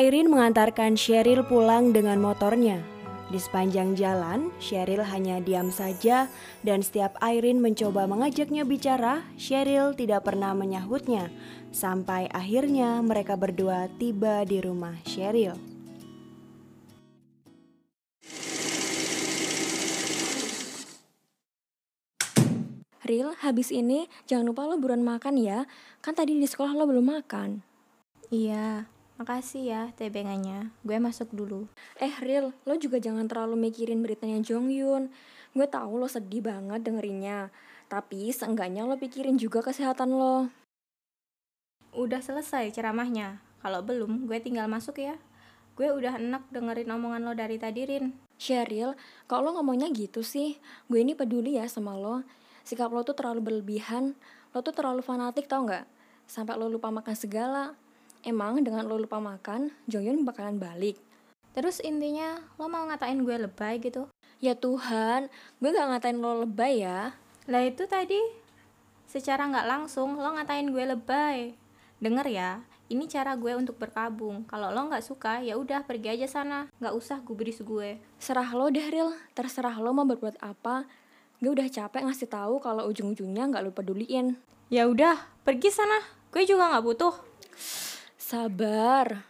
Airin mengantarkan Sheryl pulang dengan motornya. Di sepanjang jalan, Sheryl hanya diam saja dan setiap Airin mencoba mengajaknya bicara, Sheryl tidak pernah menyahutnya. Sampai akhirnya mereka berdua tiba di rumah Sheryl. Ril, habis ini jangan lupa lo buruan makan ya. Kan tadi di sekolah lo belum makan. Iya, makasih ya tebengannya. Gue masuk dulu. Eh Ril, lo juga jangan terlalu mikirin beritanya Jong Yun. Gue tahu lo sedih banget dengerinnya. Tapi seenggaknya lo pikirin juga kesehatan lo. Udah selesai ceramahnya. Kalau belum, gue tinggal masuk ya. Gue udah enak dengerin omongan lo dari tadi, Rin. Sheryl, kalau lo ngomongnya gitu sih, gue ini peduli ya sama lo. Sikap lo tuh terlalu berlebihan, lo tuh terlalu fanatik tau nggak? Sampai lo lupa makan segala. Emang dengan lo lupa makan, Jongyun bakalan balik. Terus intinya, lo mau ngatain gue lebay gitu? Ya Tuhan, gue gak ngatain lo lebay ya. Lah itu tadi, secara nggak langsung lo ngatain gue lebay. Denger ya, ini cara gue untuk berkabung. Kalau lo nggak suka, ya udah pergi aja sana. Nggak usah gubris gue. Serah lo deh Ril, terserah lo mau berbuat apa. Gue udah capek ngasih tahu kalau ujung-ujungnya nggak lo peduliin. Ya udah, pergi sana. Gue juga nggak butuh. Sabar.